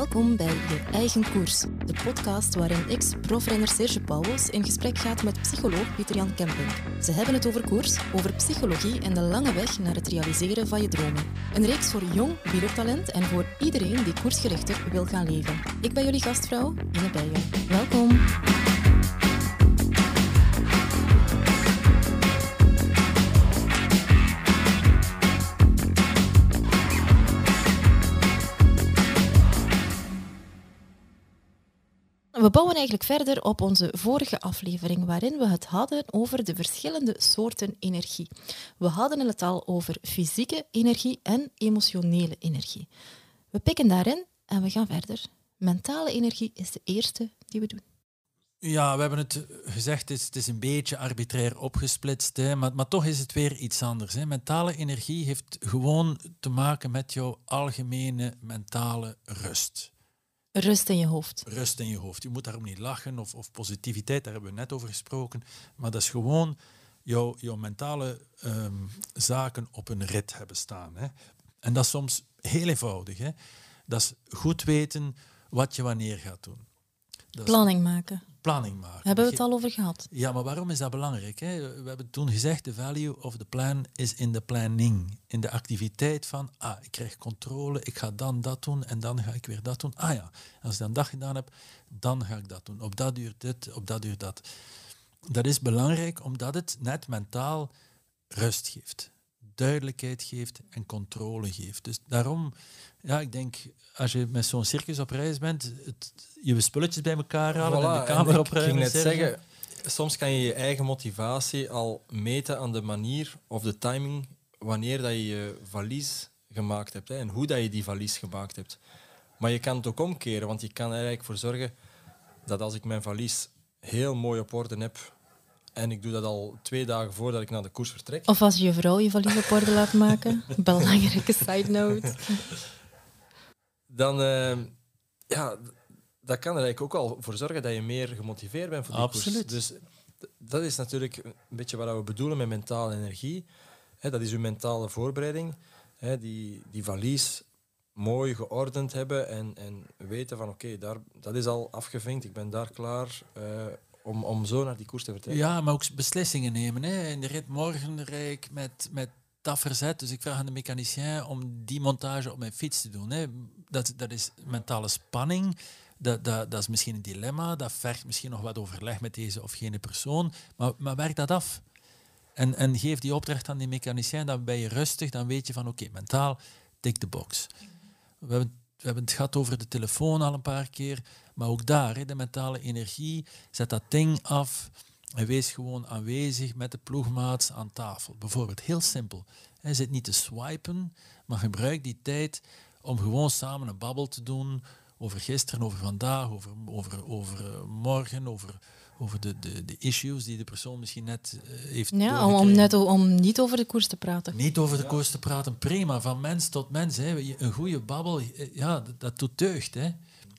Welkom bij Je Eigen Koers, de podcast waarin ex-profrenner Serge Pauwels in gesprek gaat met psycholoog Pieter-Jan Kemping. Ze hebben het over koers, over psychologie en de lange weg naar het realiseren van je dromen. Een reeks voor jong wielertalent en voor iedereen die koersgerichter wil gaan leven. Ik ben jullie gastvrouw, Ine Beijer. Welkom. We bouwen eigenlijk verder op onze vorige aflevering, waarin we het hadden over de verschillende soorten energie. We hadden het al over fysieke energie en emotionele energie. We pikken daarin en we gaan verder. Mentale energie is de eerste die we doen. Ja, we hebben het gezegd, het is, het is een beetje arbitrair opgesplitst, hè, maar, maar toch is het weer iets anders. Hè. Mentale energie heeft gewoon te maken met jouw algemene mentale rust. Rust in je hoofd. Rust in je hoofd. Je moet daarom niet lachen of, of positiviteit, daar hebben we net over gesproken. Maar dat is gewoon jouw, jouw mentale ehm, zaken op een rit hebben staan. Hè. En dat is soms heel eenvoudig. Hè. Dat is goed weten wat je wanneer gaat doen. Dat is Planning maken. Planning maken. Hebben we het al over gehad? Ja, maar waarom is dat belangrijk? Hè? We hebben toen gezegd, de value of the plan is in de planning. In de activiteit van, ah, ik krijg controle, ik ga dan dat doen en dan ga ik weer dat doen. Ah ja, als ik dan dat gedaan heb, dan ga ik dat doen. Op dat duurt dit, op dat duurt dat. Dat is belangrijk omdat het net mentaal rust geeft. Duidelijkheid geeft en controle geeft. Dus daarom, ja, ik denk, als je met zo'n circus op reis bent, het, je spulletjes bij elkaar halen en Voilà, de kamer ik opruimen. ging net zeggen, soms kan je je eigen motivatie al meten aan de manier of de timing wanneer dat je je valies gemaakt hebt hè, en hoe dat je die valies gemaakt hebt. Maar je kan het ook omkeren, want je kan er eigenlijk voor zorgen dat als ik mijn valies heel mooi op orde heb en ik doe dat al twee dagen voordat ik naar de koers vertrek, Of als je je vrouw je valies op orde laat maken. Belangrijke side note. dan eh, ja, dat kan er eigenlijk ook al voor zorgen dat je meer gemotiveerd bent voor die Absoluut. koers. Dus dat is natuurlijk een beetje wat we bedoelen met mentale energie. Hè, dat is uw mentale voorbereiding. Hè, die, die valies mooi geordend hebben en, en weten van oké, daar dat is al afgevinkt, ik ben daar klaar eh, om, om zo naar die koers te vertrekken. Ja, maar ook beslissingen nemen. Hè. In de rit morgen rijd ik met, met dat verzet. Dus ik vraag aan de mechanicien om die montage op mijn fiets te doen. Hè. Dat, dat is mentale spanning. Dat, dat, dat is misschien een dilemma. Dat vergt misschien nog wat overleg met deze of gene persoon. Maar, maar werk dat af. En, en geef die opdracht aan die mechanicien. Dan ben je rustig. Dan weet je van oké, mentaal, tik de box. We hebben, we hebben het gehad over de telefoon al een paar keer. Maar ook daar, hè, de mentale energie. Zet dat ding af. En wees gewoon aanwezig met de ploegmaats aan tafel. Bijvoorbeeld, heel simpel. Hij zit niet te swipen, maar gebruik die tijd om gewoon samen een babbel te doen over gisteren, over vandaag, over, over, over eh, morgen, over, over de, de, de issues die de persoon misschien net eh, heeft Ja, om, net, om niet over de koers te praten. Niet over de koers te praten, prima. Van mens tot mens. Hè. Een goede babbel, eh, ja, dat, dat doet deugd. Hè.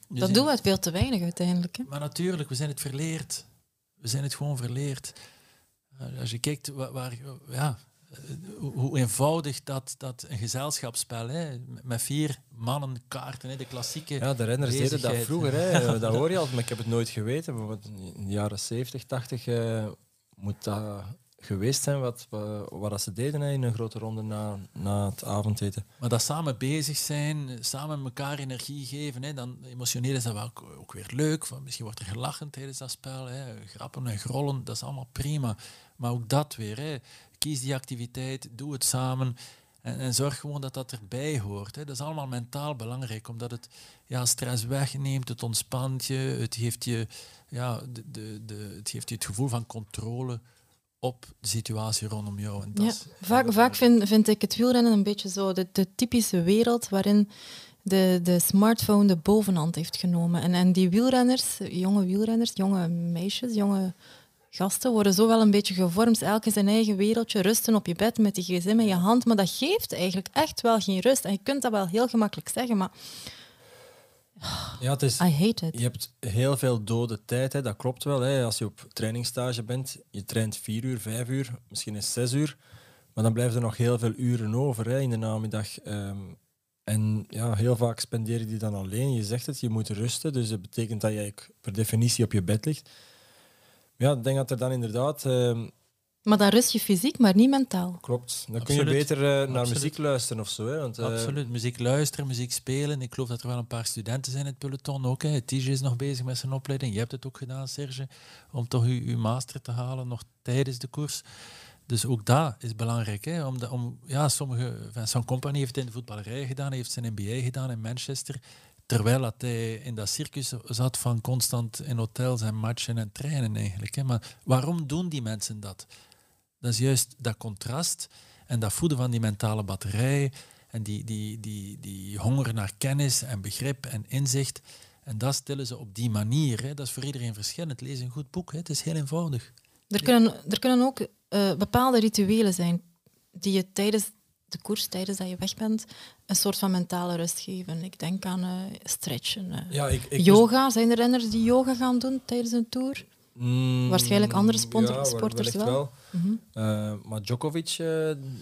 Dus Dat doen we veel te weinig uiteindelijk. Hè. maar natuurlijk, we zijn het verleerd. We zijn het gewoon verleerd. Eh, Als je kijkt waar, waar- ja, hoe hoe eenvoudig dat, dat een gezelschapsspel, hè, met vier mannen kaarten, hè, de klassieke. Ja, de renners deden dat vroeger. Hè. Dat hoor je altijd, maar ik heb het nooit geweten. Bijvoorbeeld in de jaren 70, 80 eh, moet dat geweest zijn wat, wat, ze deden in een grote ronde na, na het avondeten. Maar dat samen bezig zijn, samen elkaar energie geven, hè, dan emotioneel is dat wel ook, weer leuk. Misschien wordt er gelachen tijdens dat spel, hè, grappen en grollen, dat is allemaal prima. Maar ook dat weer, hè, kies die activiteit, doe het samen en, en zorg gewoon dat dat erbij hoort. Hè. Dat is allemaal mentaal belangrijk, omdat het ja, stress wegneemt, het ontspant je, het geeft je, ja, de, de, de, het geeft je het gevoel van controle op de situatie rondom jou. En dat Ja, vaak vaak vind, vind ik het wielrennen een beetje zo de, de typische wereld waarin de, de smartphone de bovenhand heeft genomen. En, en die wielrenners, jonge wielrenners, jonge meisjes, jonge gasten, worden zo wel een beetje gevormd. Elk in zijn eigen wereldje, rusten op je bed met die gsm in je hand. Maar dat geeft eigenlijk echt wel geen rust. En je kunt dat wel heel gemakkelijk zeggen, maar Ja, het is, I hate it. je hebt heel veel dode tijd, hè, dat klopt wel. Hè. Als je op trainingsstage bent, je traint vier uur, vijf uur, misschien is zes uur. Maar dan blijven er nog heel veel uren over hè, in de namiddag. Ehm, En ja, heel vaak spendeer je die dan alleen. Je zegt het, je moet rusten. Dus dat betekent dat je eigenlijk per definitie op je bed ligt. Ja, ik denk dat er dan inderdaad... ehm, Maar dan rust je fysiek, maar niet mentaal. klopt. Dan kun je beter eh, naar Absoluut. muziek luisteren of zo. Hè, want, eh, Absoluut. Muziek luisteren, muziek spelen. Ik geloof dat er wel een paar studenten zijn in het peloton ook. Hè. TJ is nog bezig met zijn opleiding. Je hebt het ook gedaan, Serge, om toch je, je master te halen nog tijdens de koers. Dus ook dat is belangrijk. Hè? Om, de- om, ja, sommige, Vincent Company heeft het in de voetballerij gedaan, hij heeft zijn MBA gedaan in Manchester. Terwijl dat hij in dat circus zat van constant in hotels en matchen en trainen eigenlijk. Hè? Maar waarom doen die mensen dat? Dat is juist dat contrast en dat voeden van die mentale batterij en die, die, die, die honger naar kennis en begrip en inzicht. En dat stillen ze op die manier. Hè. Dat is voor iedereen verschillend. Lees een goed boek. Hè. Het is heel eenvoudig. Er kunnen, er kunnen ook eh, bepaalde rituelen zijn die je tijdens de koers, tijdens dat je weg bent, een soort van mentale rust geven. Ik denk aan eh, stretchen. eh. ja, ik, ik yoga, zijn er renners die yoga gaan doen tijdens een tour? Mm, Waarschijnlijk andere sponsor- ja, sporters wellicht wel. Mhm. Eh, maar Djokovic, eh,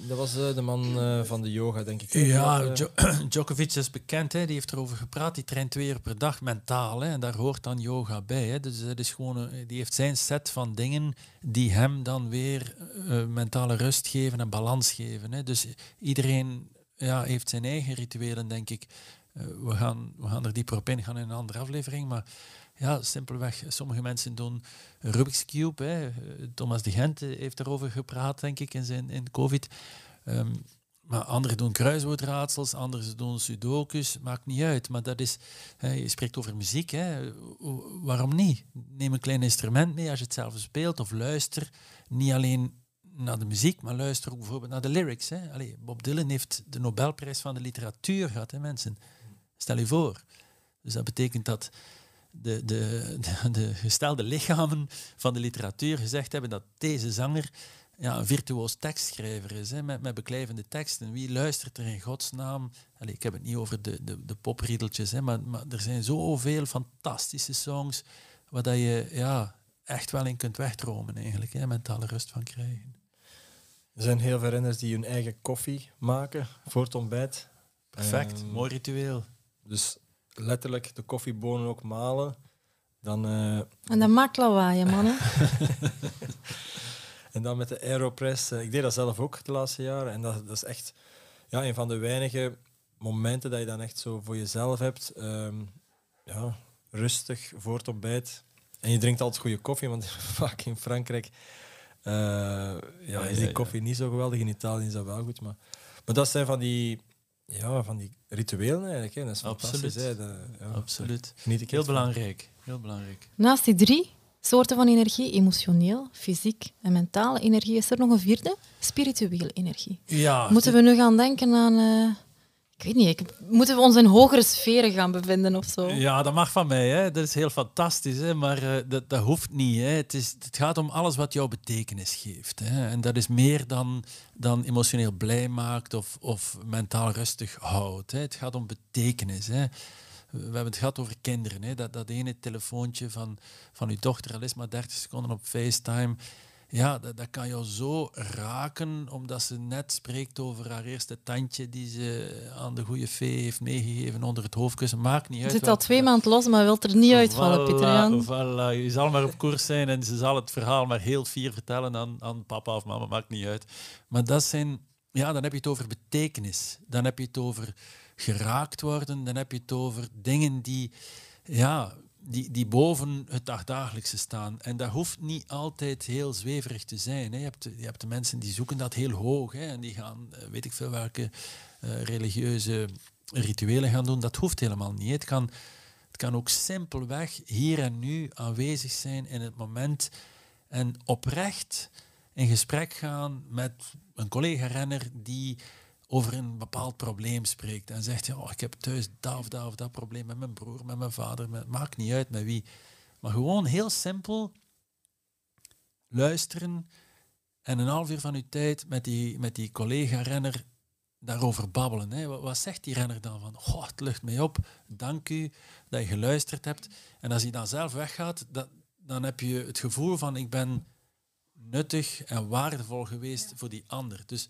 dat was eh, de man eh, van de yoga, denk ik. Ja, Jo- Djokovic is bekend. Hè. Die heeft erover gepraat. Die traint twee uur per dag mentaal. Hè. En daar hoort dan yoga bij. Hè. Dus dat is gewoon, een- die heeft zijn set van dingen die hem dan weer mentale rust geven en balans geven. Hè. Dus iedereen ja, heeft zijn eigen rituelen, denk ik. Eh, we, gaan, we gaan er dieper op ingaan in een andere aflevering. Maar ja, simpelweg, sommige mensen doen Rubik's Cube. Hè. Thomas de Gent heeft daarover gepraat, denk ik, in, zijn, in COVID. Ehm, maar anderen doen kruiswoordraadsels, anderen doen sudokus, maakt niet uit. Maar dat is, hè, je spreekt over muziek, hè. Waarom niet? Neem een klein instrument mee als je het zelf speelt of luister. Niet alleen naar de muziek, maar luister ook bijvoorbeeld naar de lyrics. Hè. Allee, Bob Dylan heeft de Nobelprijs van de literatuur gehad, hè, mensen. Stel je voor. Dus dat betekent dat de, de, de, de gestelde lichamen van de literatuur gezegd hebben dat deze zanger ja, een virtuoos tekstschrijver is, hè, met, met beklijvende teksten. Wie luistert er in godsnaam? Allee, ik heb het niet over de, de, de popriedeltjes, hè, maar, maar er zijn zoveel fantastische songs waar dat je ja, echt wel in kunt wegdromen, eigenlijk, hè, mentale rust van krijgen. Er zijn heel veel renners die hun eigen koffie maken voor het ontbijt. Perfect, Ehm, mooi ritueel. Dus letterlijk de koffiebonen ook malen. Dan, eh, En dat maakt lawaai, mannen. en dan met de Aeropress. eh, ik deed dat zelf ook de laatste jaren. En dat, dat is echt ja, een van de weinige momenten dat je dan echt zo voor jezelf hebt. Ehm, ja, rustig voor het ontbijt. En je drinkt altijd goede koffie, want vaak in Frankrijk eh, ja, is ja, die ja. koffie niet zo geweldig. In Italië is dat wel goed. Maar, maar dat zijn van die, ja, van die rituelen eigenlijk. Hè. Dat is fantastisch. Absoluut. Hè. Dat, ja, Absoluut. ik Heel belangrijk. Heel belangrijk. Naast die drie soorten van energie, emotioneel, fysiek en mentale energie, is er nog een vierde, spirituele energie. Ja, Moeten we nu gaan denken aan... eh, ik weet niet, moeten we ons in hogere sferen gaan bevinden of zo? Ja, dat mag van mij. Hè. Dat is heel fantastisch. Hè. Maar eh, dat, dat hoeft niet. Hè. Het, is, het gaat om alles wat jouw betekenis geeft. Hè. En dat is meer dan, dan emotioneel blij maakt of, of mentaal rustig houdt. Hè. Het gaat om betekenis. Hè. We hebben het gehad over kinderen. Hè. Dat, dat ene telefoontje van, van uw dochter, al is maar 30 seconden op FaceTime. Ja, dat, dat kan jou zo raken, omdat ze net spreekt over haar eerste tandje die ze aan de goede fee heeft meegegeven onder het hoofdkussen. Maakt niet uit. zit al twee maanden los, maar wilt er niet uitvallen, Voilà, Pieter Jan. Voilà. Je zal maar op koers zijn en ze zal het verhaal maar heel fier vertellen aan, aan papa of mama, maakt niet uit. Maar dat zijn, ja, dan heb je het over betekenis. Dan heb je het over geraakt worden. Dan heb je het over dingen die, ja, die, die boven het dagdagelijkse staan. En dat hoeft niet altijd heel zweverig te zijn. Hè. Je, hebt, je hebt de mensen die zoeken dat heel hoog hè, en die gaan, eh, weet ik veel welke eh, religieuze rituelen gaan doen. Dat hoeft helemaal niet. Het kan, het kan ook simpelweg hier en nu aanwezig zijn in het moment en oprecht in gesprek gaan met een collega-renner die over een bepaald probleem spreekt en zegt, oh, ik heb thuis dat of dat of dat probleem met mijn broer, met mijn vader, met, maakt niet uit met wie. Maar gewoon heel simpel luisteren en een half uur van uw tijd met die, met die collega-renner daarover babbelen. Hè. Wat, wat zegt die renner dan van, oh, het lucht mij op, dank u dat je geluisterd hebt. En als hij dan zelf weggaat, dat, dan heb je het gevoel van, ik ben nuttig en waardevol geweest voor die ander. Dus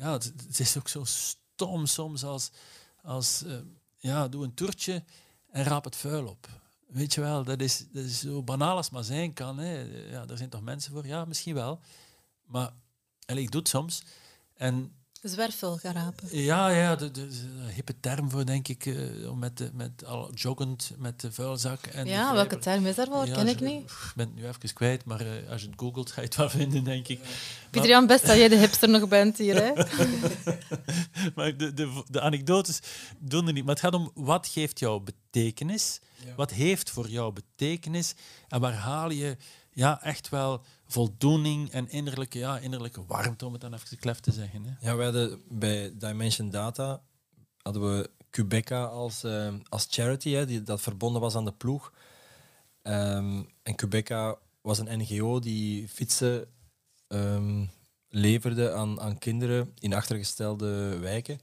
ja, het, is ook zo stom soms als, als eh, ja, doe een toertje en raap het vuil op. Weet je wel, dat is, dat is zo banaal als maar zijn kan. Hè. Ja, daar zijn toch mensen voor? Ja, misschien wel. Maar ik doe het soms. En Zwerfvuil gaan rapen. ja, ja de, de, de hippe term voor, denk ik, eh, om met, de, met al joggend met de vuilzak. En Ja, welke term is daarvoor? Ja, Ken ik niet. Ik ben het nu even kwijt, maar eh, als je het googelt, ga je het wel vinden, denk ik. Pieter Jan, best dat jij de hipster nog bent hier. Hè? Maar de, de, de anekdotes doen er niet. Maar het gaat om wat geeft jou betekenis? Wat heeft voor jou betekenis? En waar haal je ja, echt wel voldoening en innerlijke, ja, innerlijke warmte, om het dan even klef te zeggen. Hè? Ja, we hadden bij Dimension Data hadden we Quebeca als, eh, als charity, hè, die, dat verbonden was aan de ploeg. Ehm, en Quebeca was een NGO die fietsen ehm, leverde aan, aan kinderen in achtergestelde wijken.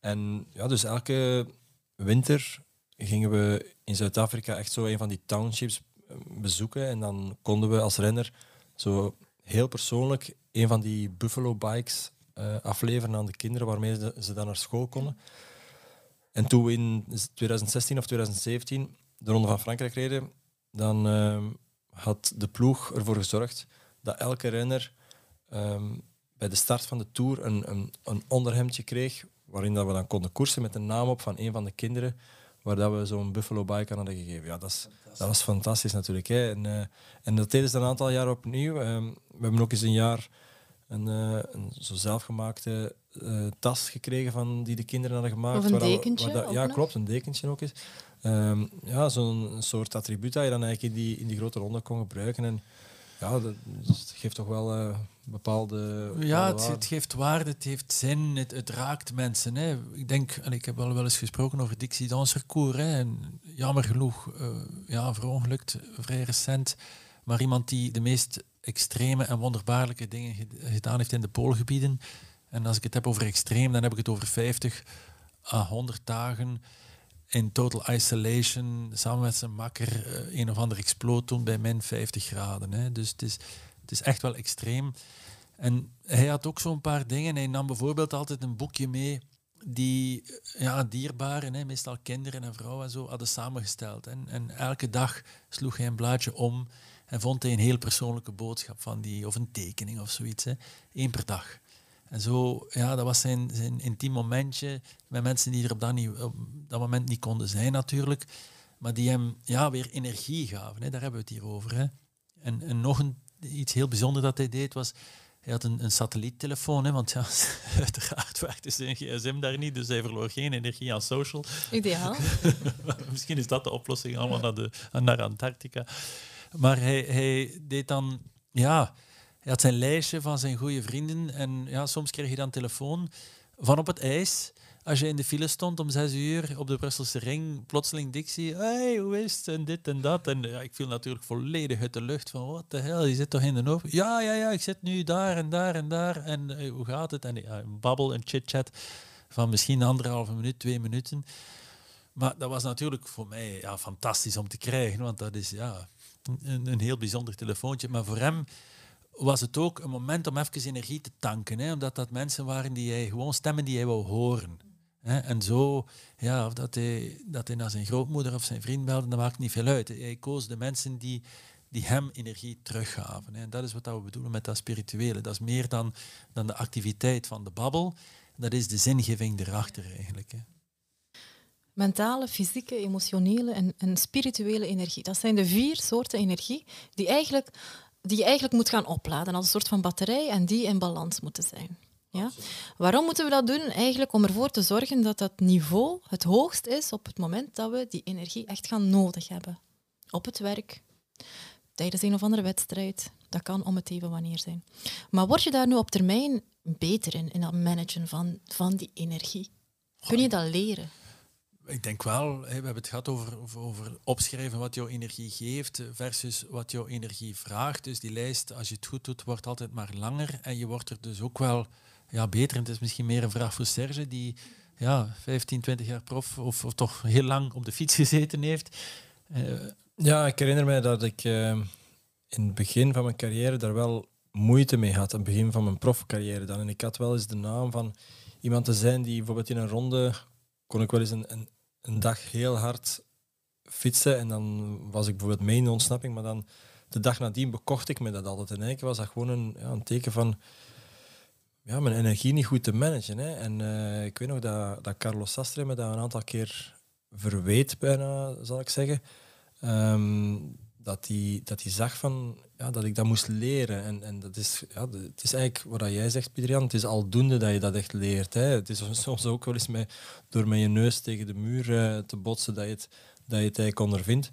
En ja, dus elke winter gingen we in Zuid-Afrika echt zo een van die townships eh, bezoeken. En dan konden we als renner zo heel persoonlijk een van die Buffalo Bikes eh, afleveren aan de kinderen waarmee ze, dan naar school konden. En toen we in 2016 of 2017 de Ronde van Frankrijk reden, dan ehm, had de ploeg ervoor gezorgd dat elke renner ehm, bij de start van de Tour een, een, een onderhemdje kreeg, waarin dat we dan konden koersen met de naam op van een van de kinderen, waar dat we zo'n Buffalo Bike aan hadden gegeven. Ja, dat, is, dat was fantastisch natuurlijk. Hè. En, eh, en dat deden ze een aantal jaar opnieuw. Ehm, we hebben ook eens een jaar een, eh, een zo zelfgemaakte eh, tas gekregen van, die de kinderen hadden gemaakt. Of een waar dat we- dekentje waar dat- ja, nog? klopt, een dekentje ook eens. Ehm, ja, zo'n soort attribuut dat je dan eigenlijk in die, in die grote ronde kon gebruiken. En ja, dat, dat geeft toch wel eh, bepaalde. Ja, het, het geeft waarde, het heeft zin, het, het raakt mensen. Hè. Ik denk, en ik heb wel wel eens gesproken over Dixie Dansercours. Hè, en jammer genoeg, eh, ja, verongelukt, vrij recent. Maar iemand die de meest extreme en wonderbaarlijke dingen ge- gedaan heeft in de poolgebieden. En als ik het heb over extreem, dan heb ik het over 50 à 100 dagen in total isolation, samen met zijn makker, eh, een of ander exploot doen bij min 50 graden. Hè. Dus het is, het is echt wel extreem. En hij had ook zo'n paar dingen. Hij nam bijvoorbeeld altijd een boekje mee die eh, ja, dierbaren, hè, meestal kinderen en vrouwen en zo, hadden samengesteld. En, en elke dag sloeg hij een blaadje om en vond hij een heel persoonlijke boodschap van die, of een tekening of zoiets. Hè. Eén per dag. En zo, ja, dat was zijn, zijn intiem momentje met mensen die er op dat, niet, op dat moment niet konden zijn natuurlijk, maar die hem ja, weer energie gaven. Hè. Daar hebben we het hier over. Hè. En, en nog een, iets heel bijzonders dat hij deed was, hij had een, een satelliettelefoon, hè, want ja, uiteraard werkte zijn gsm daar niet, dus hij verloor geen energie aan social. Ideaal. Misschien is dat de oplossing, allemaal naar, de, naar Antarctica. Maar hij, hij deed dan, ja, hij had zijn lijstje van zijn goede vrienden en ja, soms kreeg je dan telefoon van op het ijs. Als je in de file stond om zes uur op de Brusselse ring, plotseling Dixie, hey, hoe is het en dit en dat. En ja, ik viel natuurlijk volledig uit de lucht van, wat de hel, je zit toch in de hoofd? Ja, ja, ja, ik zit nu daar en daar en daar. En hoe gaat het? En ja, een babbel, een chit-chat van misschien anderhalve minuut, twee minuten. Maar dat was natuurlijk voor mij ja, fantastisch om te krijgen, want dat is ja, een, een heel bijzonder telefoontje. Maar voor hem was het ook een moment om even energie te tanken, hè, omdat dat mensen waren die hij gewoon stemmen die hij wou horen. Hè. En zo, ja, of dat hij, dat hij naar zijn grootmoeder of zijn vriend belde, dat maakt niet veel uit. Hij koos de mensen die, die hem energie teruggaven. Hè. En dat is wat we bedoelen met dat spirituele. Dat is meer dan, dan de activiteit van de babbel. Dat is de zingeving erachter eigenlijk. Hè. Mentale, fysieke, emotionele en, en spirituele energie. Dat zijn de vier soorten energie die, eigenlijk, die je eigenlijk moet gaan opladen als een soort van batterij en die in balans moeten zijn. Ja? Waarom moeten we dat doen? Eigenlijk om ervoor te zorgen dat dat niveau het hoogst is op het moment dat we die energie echt gaan nodig hebben. Op het werk, tijdens een of andere wedstrijd. Dat kan om het even wanneer zijn. Maar word je daar nu op termijn beter in, in dat managen van, van die energie? Kun je dat leren? Ik denk wel, we hebben het gehad over, over, opschrijven wat jouw energie geeft versus wat jouw energie vraagt. Dus die lijst, als je het goed doet, wordt altijd maar langer. En je wordt er dus ook wel ja, beter. En het is misschien meer een vraag voor Serge, die ja, 15, 20 jaar prof of, of toch heel lang op de fiets gezeten heeft. Eh, Ja, ik herinner mij dat ik eh, in het begin van mijn carrière daar wel moeite mee had. Aan het begin van mijn profcarrière dan. En ik had wel eens de naam van iemand te zijn die bijvoorbeeld in een ronde kon ik wel eens een, een, een dag heel hard fietsen en dan was ik bijvoorbeeld mee in de ontsnapping, maar dan de dag nadien bekocht ik me dat altijd. En eigenlijk was dat gewoon een, ja, een teken van ja, mijn energie niet goed te managen. Hè. En eh, ik weet nog dat, dat Carlos Sastre me dat een aantal keer verweet, bijna, zal ik zeggen. Ehm, dat hij dat hij zag van, ja, dat ik dat moest leren. En, en dat is, ja, het is eigenlijk wat jij zegt, Pietrian. Het is aldoende dat je dat echt leert. Hè. Het is soms ook wel eens met, door met je neus tegen de muur uh, te botsen dat je, het, dat je het eigenlijk ondervindt.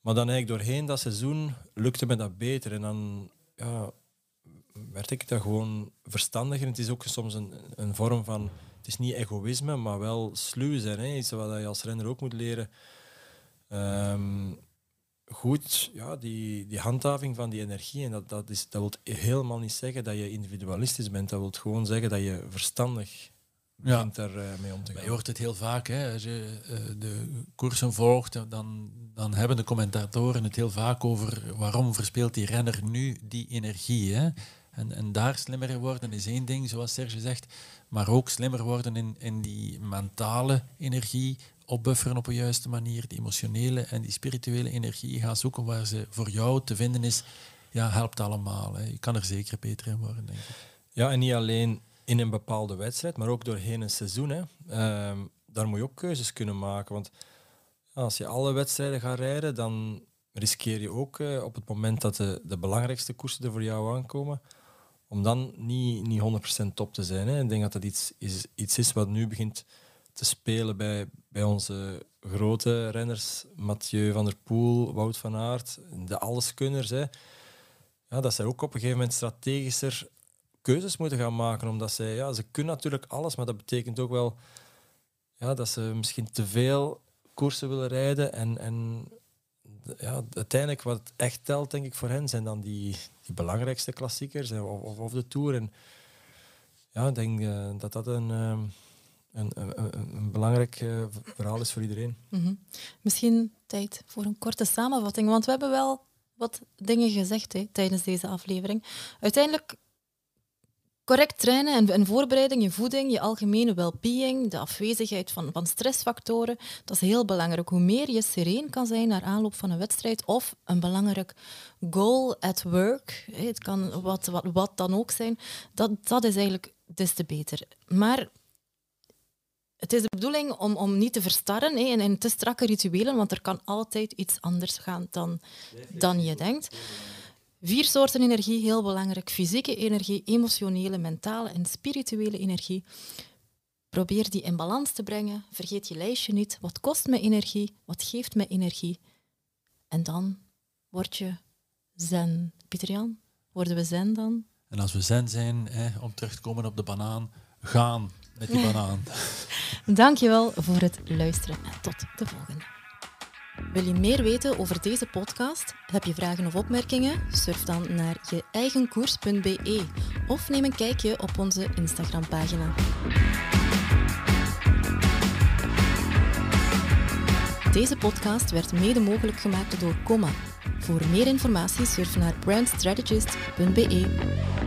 Maar dan eigenlijk doorheen dat seizoen lukte me dat beter. En dan ja, werd ik dat gewoon verstandiger. Het is ook soms een, een vorm van, het is niet egoïsme, maar wel sluw zijn. Hè. Iets wat je als renner ook moet leren. Um, goed, ja, die, die handhaving van die energie. En dat, dat, is, dat wil helemaal niet zeggen dat je individualistisch bent. Dat wil gewoon zeggen dat je verstandig ja. bent daar uh, mee om te gaan. je hoort het heel vaak. Hè. Als je uh, de koersen volgt, dan, dan hebben de commentatoren het heel vaak over waarom verspeelt die renner nu die energie. Hè. En, en daar slimmer worden is één ding, zoals Serge zegt. Maar ook slimmer worden in, in die mentale energie, opbufferen op een juiste manier, die emotionele en die spirituele energie gaan zoeken waar ze voor jou te vinden is, ja, helpt allemaal. Hè. Je kan er zeker beter in worden, denk ik. Ja, en niet alleen in een bepaalde wedstrijd, maar ook doorheen een seizoen. Hè. Ehm, daar moet je ook keuzes kunnen maken. Want als je alle wedstrijden gaat rijden, dan riskeer je ook uh, op het moment dat de, de belangrijkste koersen er voor jou aankomen, om dan niet, niet 100% top te zijn. Hè. Ik denk dat dat iets is, iets is wat nu begint te spelen bij, bij onze grote renners, Mathieu van der Poel, Wout van Aert, de alleskunners. Hè. Ja, dat zij ook op een gegeven moment strategischer keuzes moeten gaan maken, omdat zij, ja, ze kunnen natuurlijk alles, maar dat betekent ook wel ja, dat ze misschien te veel koersen willen rijden en, en ja, uiteindelijk wat echt telt, denk ik, voor hen zijn dan die, die belangrijkste klassiekers of, of, de Tour. En ja, ik denk uh, dat dat een, uh, een, een, een, belangrijk uh, verhaal is voor iedereen. -hmm. Misschien tijd voor een korte samenvatting, want we hebben wel wat dingen gezegd hè, tijdens deze aflevering. Uiteindelijk Correct trainen en, voorbereiding, je voeding, je algemene well-being, de afwezigheid van, van stressfactoren, dat is heel belangrijk. Hoe meer je sereen kan zijn naar aanloop van een wedstrijd of een belangrijk goal at work, het kan wat, wat, wat dan ook zijn, dat, dat is eigenlijk des te beter. Maar het is de bedoeling om, om niet te verstarren hè, in, in te strakke rituelen, want er kan altijd iets anders gaan dan, dan je denkt. Vier soorten energie, heel belangrijk. Fysieke energie, emotionele, mentale en spirituele energie. Probeer die in balans te brengen. Vergeet je lijstje niet. Wat kost me energie? Wat geeft me energie? En dan word je zen. Pieter Jan, worden we zen dan? En als we zen zijn, hè, om terug te komen op de banaan, gaan met die banaan. Dankjewel voor het luisteren en tot de volgende. Wil je meer weten over deze podcast? Heb je vragen of opmerkingen? Surf dan naar je eigenkoers.be of neem een kijkje op onze Instagram-pagina. Deze podcast werd mede mogelijk gemaakt door Comma. Voor meer informatie surf naar brandstrategist.be.